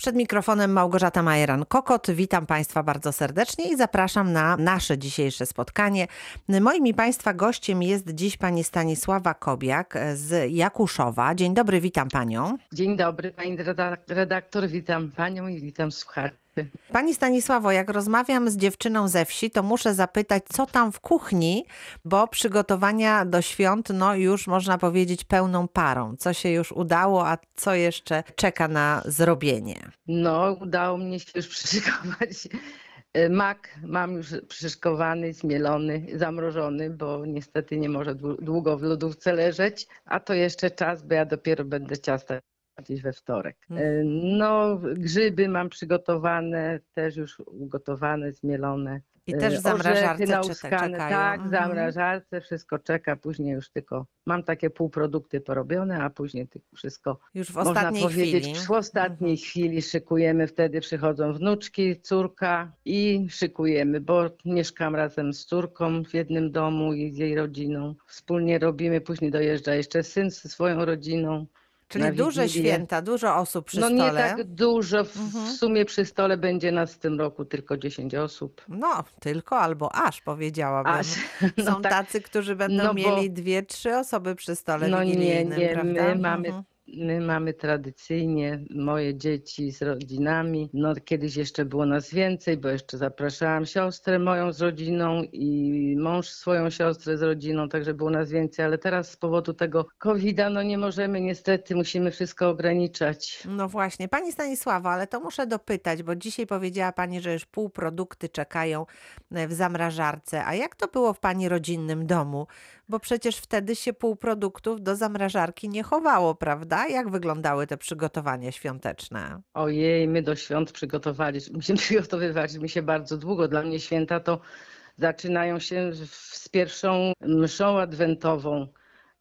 Przed mikrofonem Małgorzata Majeran-Kokot. Witam Państwa bardzo serdecznie i zapraszam na nasze dzisiejsze spotkanie. Moim i Państwa gościem jest dziś pani Stanisława Kobiak z Jakuszowa. Dzień dobry, witam Panią. Dzień dobry, pani redaktor, witam Panią i witam słuchaczy. Pani Stanisławo, jak rozmawiam z dziewczyną ze wsi, to muszę zapytać, co tam w kuchni, bo przygotowania do świąt, no już można powiedzieć pełną parą. Co się już udało, a co jeszcze czeka na zrobienie? No, udało mnie się już przyszykować. E, mak mam już przyszyskowany, zmielony, zamrożony, bo niestety nie może długo w lodówce leżeć, a to jeszcze czas, bo ja dopiero będę ciasta gdzieś we wtorek. Mhm. E, No, grzyby mam przygotowane, też już ugotowane, zmielone. I też w E, zamrażarce nauskane, czekają. Tak, w Mhm. zamrażarce wszystko czeka, później już tylko mam takie półprodukty porobione, a później tylko wszystko Już w można powiedzieć chwili. w ostatniej chwili szykujemy, wtedy przychodzą wnuczki, córka i szykujemy, bo mieszkam razem z córką w jednym domu i z jej rodziną. Wspólnie robimy, później dojeżdża jeszcze syn ze swoją rodziną. Czyli na duże Wigilię. święta, dużo osób przy no stole. nie tak dużo, w, Mhm. w sumie przy stole będzie nas w tym roku tylko 10 osób. No, tylko albo aż powiedziałabym. Aż, Są no tak, tacy, którzy będą No bo- mieli dwie, trzy osoby przy stole No nie, nie, prawda? my mamy Mhm. My mamy tradycyjnie moje dzieci z rodzinami. No kiedyś jeszcze było nas więcej, bo jeszcze zapraszałam siostrę moją z rodziną i mąż swoją siostrę z rodziną, także było nas więcej, ale teraz z powodu tego COVID-a no nie możemy niestety, musimy wszystko ograniczać. No właśnie. Pani Stanisława, ale to muszę dopytać, bo dzisiaj powiedziała Pani, że już półprodukty czekają e, w zamrażarce. A jak to było w Pani rodzinnym domu? Bo przecież wtedy się półproduktów do zamrażarki nie chowało, prawda? Jak wyglądały te przygotowania świąteczne? Ojej, my do świąt przygotowaliśmy, się przygotowywaliśmy się bardzo długo. Dla mnie święta to zaczynają się w- z pierwszą mszą adwentową.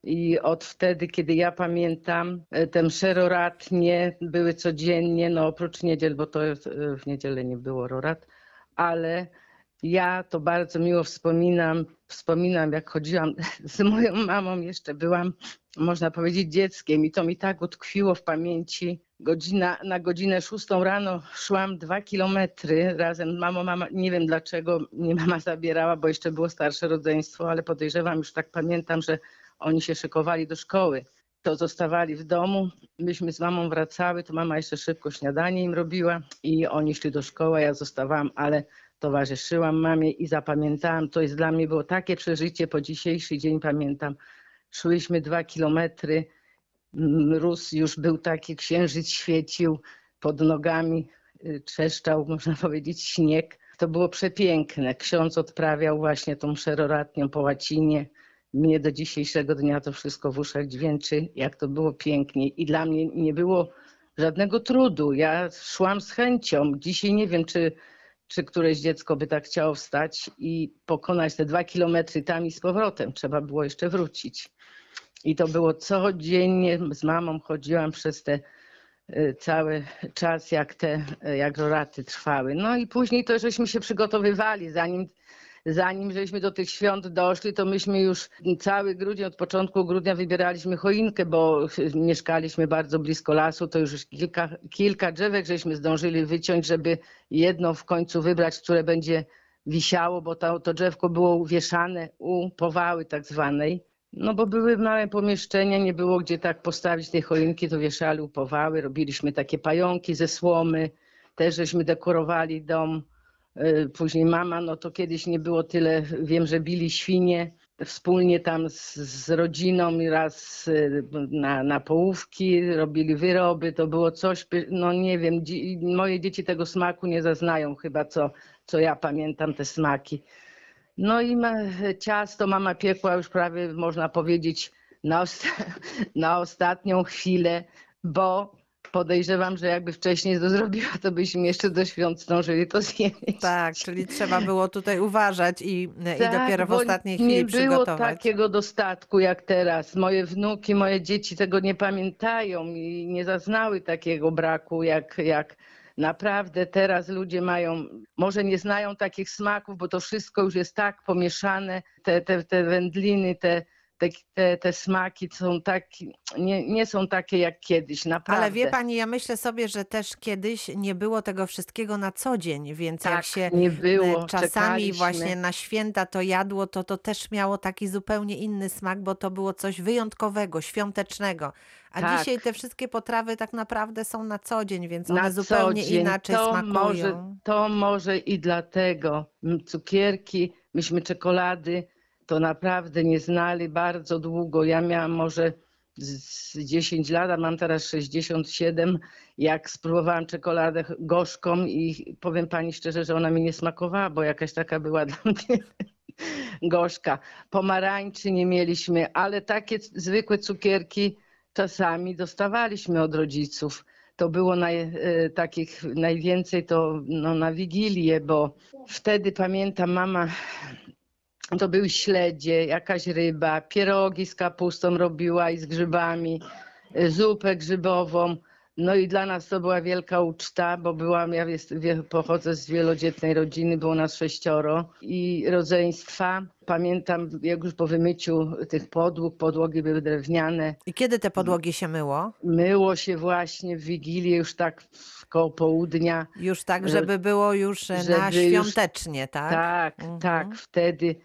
I od wtedy, kiedy ja pamiętam, e, te msze roratnie były codziennie, no oprócz niedziel, bo to jest, e, w niedzielę nie było rorat, ale ja to bardzo miło wspominam. Wspominam, jak chodziłam z moją mamą, jeszcze byłam, można powiedzieć, dzieckiem i to mi tak utkwiło w pamięci. Godzina, na godzinę szóstą rano szłam dwa kilometry razem z mamą. Mama, nie wiem dlaczego mnie mama zabierała, bo jeszcze było starsze rodzeństwo, ale podejrzewam, już tak pamiętam, że oni się szykowali do szkoły. To zostawali w domu. Myśmy z mamą wracały, to mama jeszcze szybko śniadanie im robiła i oni szli do szkoły, ja zostawałam, ale towarzyszyłam mamie i zapamiętałam. To jest dla mnie było takie przeżycie po dzisiejszy dzień, pamiętam. Szłyśmy dwa kilometry, mróz już był taki, księżyc świecił pod nogami, y, trzeszczał, można powiedzieć, śnieg. To było przepiękne. Ksiądz odprawiał właśnie tą szeroratnią po łacinie. Mnie do dzisiejszego dnia to wszystko w uszach dźwięczy, jak to było pięknie. I dla mnie nie było żadnego trudu. Ja szłam z chęcią. Dzisiaj nie wiem, czy, czy któreś dziecko by tak chciało wstać i pokonać te dwa kilometry tam i z powrotem. Trzeba było jeszcze wrócić. I to było codziennie. Z mamą chodziłam przez te y, cały czas, jak te y, jak roraty trwały. No i później to żeśmy się przygotowywali, zanim zanim żeśmy do tych świąt doszli, to myśmy już cały grudzień, od początku grudnia wybieraliśmy choinkę, bo mieszkaliśmy bardzo blisko lasu, to już kilka, kilka drzewek żeśmy zdążyli wyciąć, żeby jedno w końcu wybrać, które będzie wisiało, bo to, to drzewko było uwieszane u powały tak zwanej. No bo były małe pomieszczenia, nie było gdzie tak postawić tej choinki, to wieszali u powały, robiliśmy takie pająki ze słomy, też żeśmy dekorowali dom. Y, Później mama, no to kiedyś nie było tyle, wiem, że bili świnie wspólnie tam z, z rodziną i raz y, na, na połówki, robili wyroby, to było coś, no nie wiem, dzi- moje dzieci tego smaku nie zaznają chyba, co, co ja pamiętam, te smaki. No i ma, ciasto mama piekła już prawie, można powiedzieć, na, osta- na ostatnią chwilę, bo podejrzewam, że jakby wcześniej to zrobiła, to byśmy jeszcze do świąt zdążyli to zjeść. Tak, czyli trzeba było tutaj uważać i, i Tak, dopiero w ostatniej chwili nie było przygotować. takiego dostatku jak teraz. Moje wnuki, moje dzieci tego nie pamiętają i nie zaznały takiego braku jak, jak naprawdę teraz ludzie mają, może nie znają takich smaków, bo to wszystko już jest tak pomieszane, te, te, te wędliny, te, te, te, te smaki są tak, nie, nie są takie jak kiedyś, naprawdę. Ale wie pani, ja myślę sobie, że też kiedyś nie było tego wszystkiego na co dzień, więc jak Tak, się nie e, było, czasami czekaliśmy. właśnie na święta to jadło, to to też miało taki zupełnie inny smak, bo to było coś wyjątkowego, świątecznego. A Tak. dzisiaj te wszystkie potrawy tak naprawdę są na co dzień, więc one zupełnie inaczej to smakują. Może, to może i dlatego. Cukierki, myśmy czekolady, to naprawdę nie znali bardzo długo. Ja miałam może z z 10 lat, a mam teraz 67. Jak spróbowałam czekoladę gorzką i powiem pani szczerze, że ona mi nie smakowała, bo jakaś taka była dla mnie gorzka. Pomarańczy nie mieliśmy, ale takie zwykłe cukierki czasami dostawaliśmy od rodziców. To było naj, e, takich najwięcej to no, na Wigilię, bo wtedy pamiętam mama, to były śledzie, jakaś ryba, pierogi z kapustą robiła i z grzybami, e, zupę grzybową. No i dla nas to była wielka uczta, bo byłam, ja jest, pochodzę z wielodzietnej rodziny, było nas sześcioro i rodzeństwa. Pamiętam, jak już po wymyciu tych podłóg, podłogi były drewniane, I kiedy te podłogi się myło? myło się właśnie w Wigilię już tak koło południa. Już tak, Że- żeby było już e, na żeby już- świątecznie, tak? Tak, Mhm. tak. Wtedy y,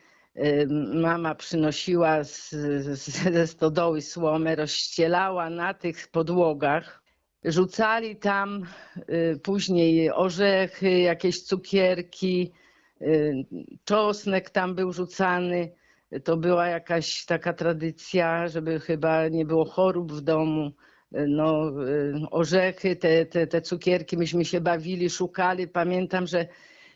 mama przynosiła z, z, ze stodoły słomę, rozścielała na tych podłogach. Rzucali tam y, później orzechy, jakieś cukierki, y, czosnek tam był rzucany. To była jakaś taka tradycja, żeby chyba nie było chorób w domu. Y, No, orzechy, te, te, te cukierki, myśmy się bawili, szukali. Pamiętam, że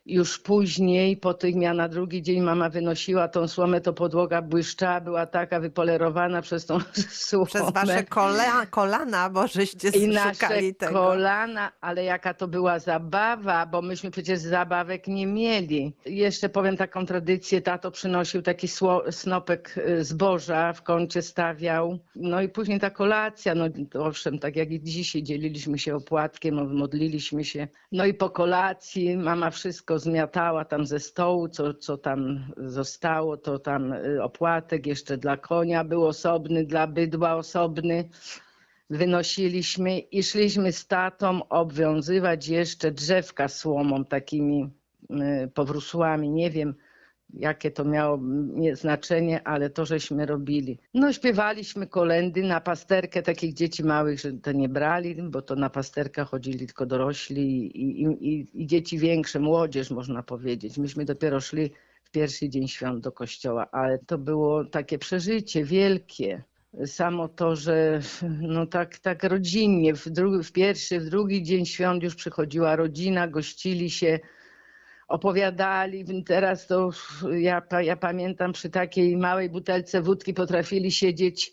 już później, po tym ja na drugi dzień mama wynosiła tą słomę, to podłoga błyszczała, była taka wypolerowana przez tą słomę. Przez wasze kola, kolana, bo żeście I nasze tego. kolana, ale jaka to była zabawa, bo myśmy przecież zabawek nie mieli. Jeszcze powiem taką tradycję, tato przynosił taki snopek y, zboża, w kącie stawiał. No i później ta kolacja, no owszem, tak jak i dzisiaj dzieliliśmy się opłatkiem, modliliśmy się. No i po kolacji mama wszystko zmiatała tam ze stołu, co, co tam zostało, to tam y, opłatek jeszcze dla konia był osobny, dla bydła osobny wynosiliśmy i szliśmy z tatą obwiązywać jeszcze drzewka słomą, takimi y, powrósłami. Nie wiem, jakie to miało znaczenie, ale to żeśmy robili. No śpiewaliśmy kolendy na pasterkę takich dzieci małych, że to nie brali, bo to na pasterkę chodzili tylko dorośli i, i, i, i dzieci większe, młodzież można powiedzieć. Myśmy dopiero szli w pierwszy dzień świąt do kościoła, ale to było takie przeżycie wielkie samo to, że no tak, tak rodzinnie, w, drugi, w pierwszy, w drugi dzień świąt już przychodziła rodzina, gościli się, opowiadali. Teraz to ja, ja pamiętam przy takiej małej butelce wódki potrafili siedzieć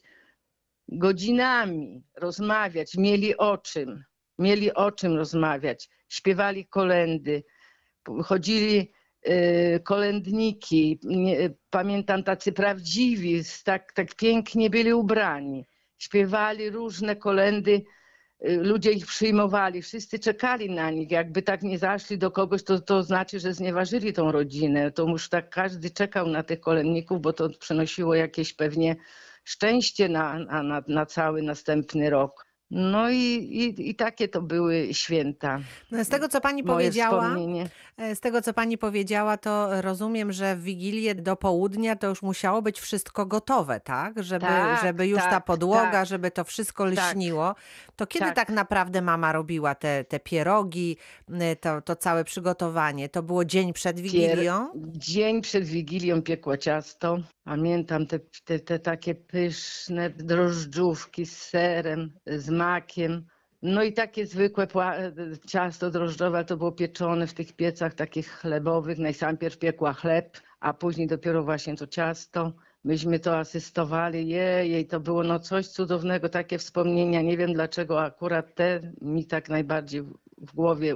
godzinami, rozmawiać, mieli o czym, mieli o czym rozmawiać, śpiewali kolendy, chodzili y, kolędniki, pamiętam tacy prawdziwi, tak, tak pięknie byli ubrani. Śpiewali różne kolendy, ludzie ich przyjmowali, wszyscy czekali na nich. Jakby tak nie zaszli do kogoś, to, to znaczy, że znieważyli tą rodzinę. To już tak każdy czekał na tych kolędników, bo to przynosiło jakieś pewnie szczęście na, na, na cały następny rok. No i, i, i takie to były święta. No, z tego, co pani Moje powiedziała, e, z tego, co pani powiedziała, to rozumiem, że w Wigilię do południa to już musiało być wszystko gotowe, tak? Żeby, Tak, żeby już ta tak, podłoga, tak. żeby to wszystko Tak. lśniło. To kiedy tak, Tak. naprawdę mama robiła te, te pierogi, to, to całe przygotowanie? To było dzień przed Wigilią? Dzień przed Wigilią piekła ciasto. Pamiętam te, te, te takie pyszne drożdżówki z serem, z makiem. No i takie zwykłe pła- ciasto drożdżowe, to było pieczone w tych piecach takich chlebowych. Najpierw piekła chleb, a później dopiero właśnie to ciasto. Myśmy to asystowali. Jej, to było no coś cudownego, takie wspomnienia. Nie wiem dlaczego akurat te mi tak najbardziej w głowie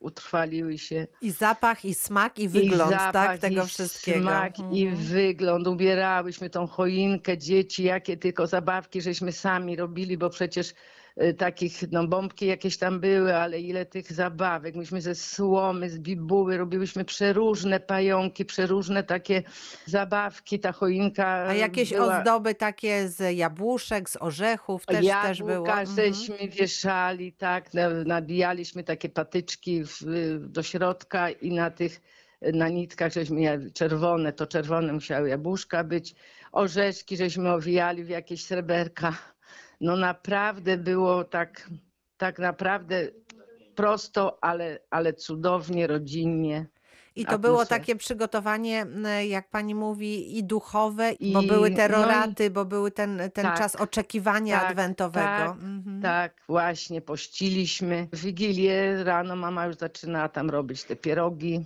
utrwaliły się. I zapach, i smak, i wygląd, I zapach, tak? Tego i wszystkiego. Smak, I Mhm. wygląd. Ubierałyśmy tą choinkę, dzieci, jakie tylko zabawki żeśmy sami robili, bo przecież takich, no bombki jakieś tam były, ale ile tych zabawek. Myśmy ze słomy, z bibuły robiłyśmy przeróżne pająki, przeróżne takie zabawki, ta choinka A jakieś była... ozdoby takie z jabłuszek, z orzechów też, też było? Jabłka Mhm. żeśmy wieszali, tak, na- nabijaliśmy takie patyczki w, do środka i na tych, na nitkach żeśmy czerwone, to czerwone musiały jabłuszka być, orzeszki żeśmy owijali w jakieś sreberka. No naprawdę było tak, tak naprawdę prosto, ale, ale cudownie, rodzinnie. I to było atmosfera. takie przygotowanie, jak pani mówi, i duchowe, bo I- były no te i- roraty, bo były ten, ten Tak, czas oczekiwania tak, adwentowego. tak, Mhm. Tak, właśnie, pościliśmy. W Wigilię rano mama już zaczynała tam robić te pierogi,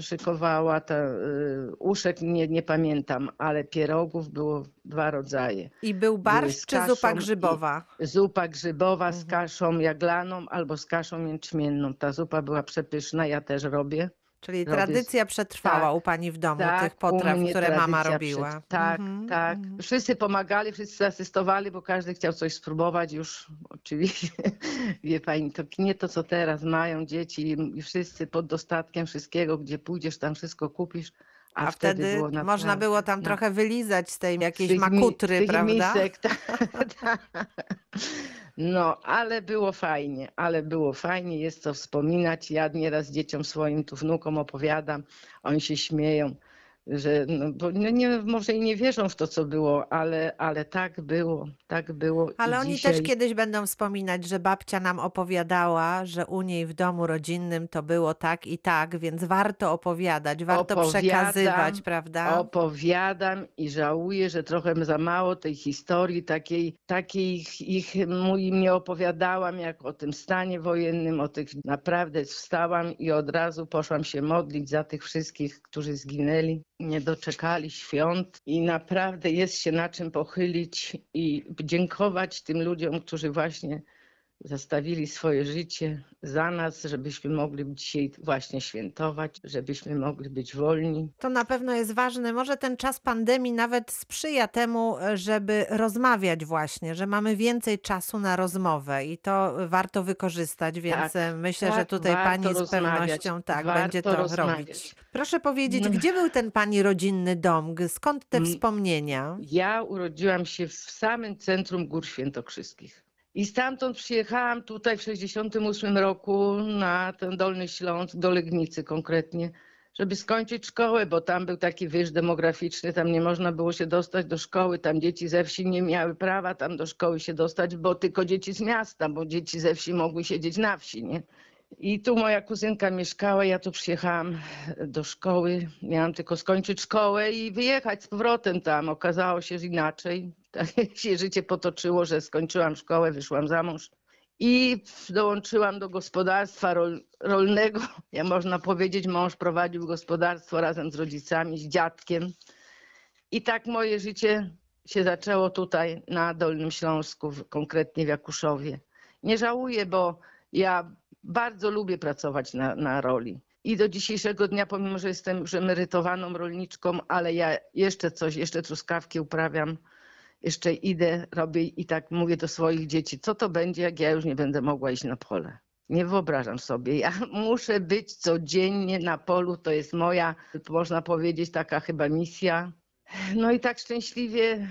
szykowała, te, y, uszek nie, nie pamiętam, ale pierogów było dwa rodzaje. I był barszcz z czy zupa i- grzybowa? Zupa grzybowa z Mhm. kaszą jaglaną albo z kaszą jęczmienną. Ta zupa była przepyszna, ja też robię. Czyli robię tradycja przetrwała tak, u pani w domu, Tak, tych potraw, które mama robiła. przed- Tak, Mhm, tak. mhm. Wszyscy pomagali, wszyscy asystowali, bo każdy chciał coś spróbować już. Oczywiście, wie pani, to nie to, co teraz mają dzieci i wszyscy pod dostatkiem wszystkiego, gdzie pójdziesz, tam wszystko kupisz. A, A wtedy było można było tam no. trochę wylizać z tej jakiejś makutry, prawda? Misek, tak, tak. No, ale było fajnie, ale było fajnie, jest co wspominać. Ja nieraz dzieciom swoim, tu wnukom opowiadam, oni się śmieją, że no, bo no nie, może i nie wierzą w to, co było, ale, ale tak było, tak było. Ale oni dzisiaj... też kiedyś będą wspominać, że babcia nam opowiadała, że u niej w domu rodzinnym to było tak i tak, więc warto opowiadać, warto Opowiadam, przekazywać, prawda? Opowiadam i żałuję, że trochę za mało tej historii takiej, takiej ich, ich mu im nie opowiadałam, jak o tym stanie wojennym, o tych naprawdę wstałam i od razu poszłam się modlić za tych wszystkich, którzy zginęli, nie doczekali świąt i naprawdę jest się na czym pochylić i dziękować tym ludziom, którzy właśnie zastawili swoje życie za nas, żebyśmy mogli dzisiaj właśnie świętować, żebyśmy mogli być wolni. To na pewno jest ważne. Może ten czas pandemii nawet sprzyja temu, żeby rozmawiać właśnie, że mamy więcej czasu na rozmowę i to warto wykorzystać, więc Tak, myślę, że tak, tutaj warto pani z pewnością tak będzie to rozmawiać. robić. Proszę powiedzieć, No. gdzie był ten pani rodzinny dom? Skąd te Mm. wspomnienia? Ja urodziłam się w samym centrum Gór Świętokrzyskich. I stamtąd przyjechałam tutaj w 68 roku na ten Dolny Śląsk, do Legnicy konkretnie, żeby skończyć szkołę, bo tam był taki wyż demograficzny, tam nie można było się dostać do szkoły, tam dzieci ze wsi nie miały prawa tam do szkoły się dostać, bo tylko dzieci z miasta, bo dzieci ze wsi mogły siedzieć na wsi, nie? I tu moja kuzynka mieszkała, ja tu przyjechałam do szkoły, miałam tylko skończyć szkołę i wyjechać z powrotem tam. Okazało się, że inaczej. Tak się życie potoczyło, że skończyłam szkołę, wyszłam za mąż i dołączyłam do gospodarstwa rol, rolnego. Ja można powiedzieć, mąż prowadził gospodarstwo razem z rodzicami, z dziadkiem. I tak moje życie się zaczęło tutaj na Dolnym Śląsku, konkretnie w Jakuszowie. Nie żałuję, bo ja bardzo lubię pracować na, na roli. I do dzisiejszego dnia, pomimo że jestem już emerytowaną rolniczką, ale ja jeszcze coś, jeszcze truskawki uprawiam, jeszcze idę, robię i tak mówię do swoich dzieci, co to będzie, jak ja już nie będę mogła iść na pole. Nie wyobrażam sobie. Ja muszę być codziennie na polu. To jest moja, można powiedzieć, taka chyba misja. No i tak szczęśliwie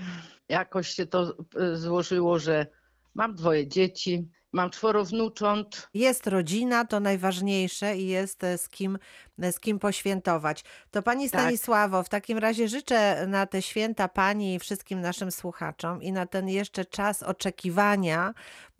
jakoś się to e, złożyło, że mam dwoje dzieci, mam czworo wnucząt. Jest rodzina, to najważniejsze i jest e, z kim, z kim poświętować. To pani Tak. Stanisławo, w takim razie życzę na te święta pani i wszystkim naszym słuchaczom i na ten jeszcze czas oczekiwania,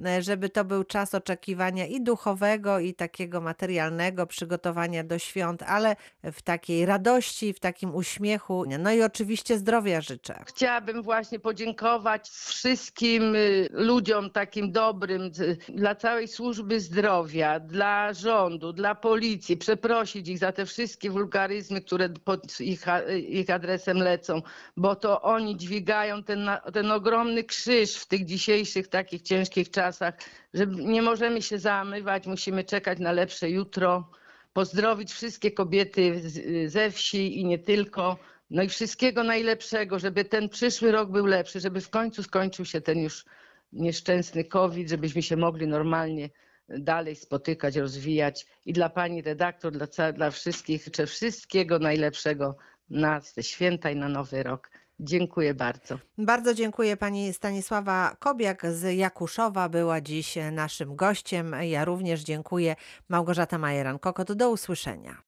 e, żeby to był czas oczekiwania i duchowego, i takiego materialnego przygotowania do świąt, ale w takiej radości, w takim uśmiechu. No i oczywiście zdrowia życzę. Chciałabym właśnie podziękować wszystkim y, ludziom takim dobrym, y, dla całej służby zdrowia, dla rządu, dla policji, przeprosić ich za te wszystkie wulgaryzmy, które pod ich, ich adresem lecą, bo to oni dźwigają ten, ten ogromny krzyż w tych dzisiejszych takich ciężkich czasach, że nie możemy się zamywać, musimy czekać na lepsze jutro. Pozdrowić wszystkie kobiety ze wsi i nie tylko. No i wszystkiego najlepszego, żeby ten przyszły rok był lepszy, żeby w końcu skończył się ten już nieszczęsny COVID, żebyśmy się mogli normalnie dalej spotykać, rozwijać. I dla pani redaktor, dla, dla wszystkich życzę wszystkiego najlepszego na te święta i na nowy rok. Dziękuję bardzo. Bardzo dziękuję pani Stanisława Kobiak z Jakuszowa była dziś naszym gościem. Ja również dziękuję. Małgorzata Majeran-Kokot. Do usłyszenia.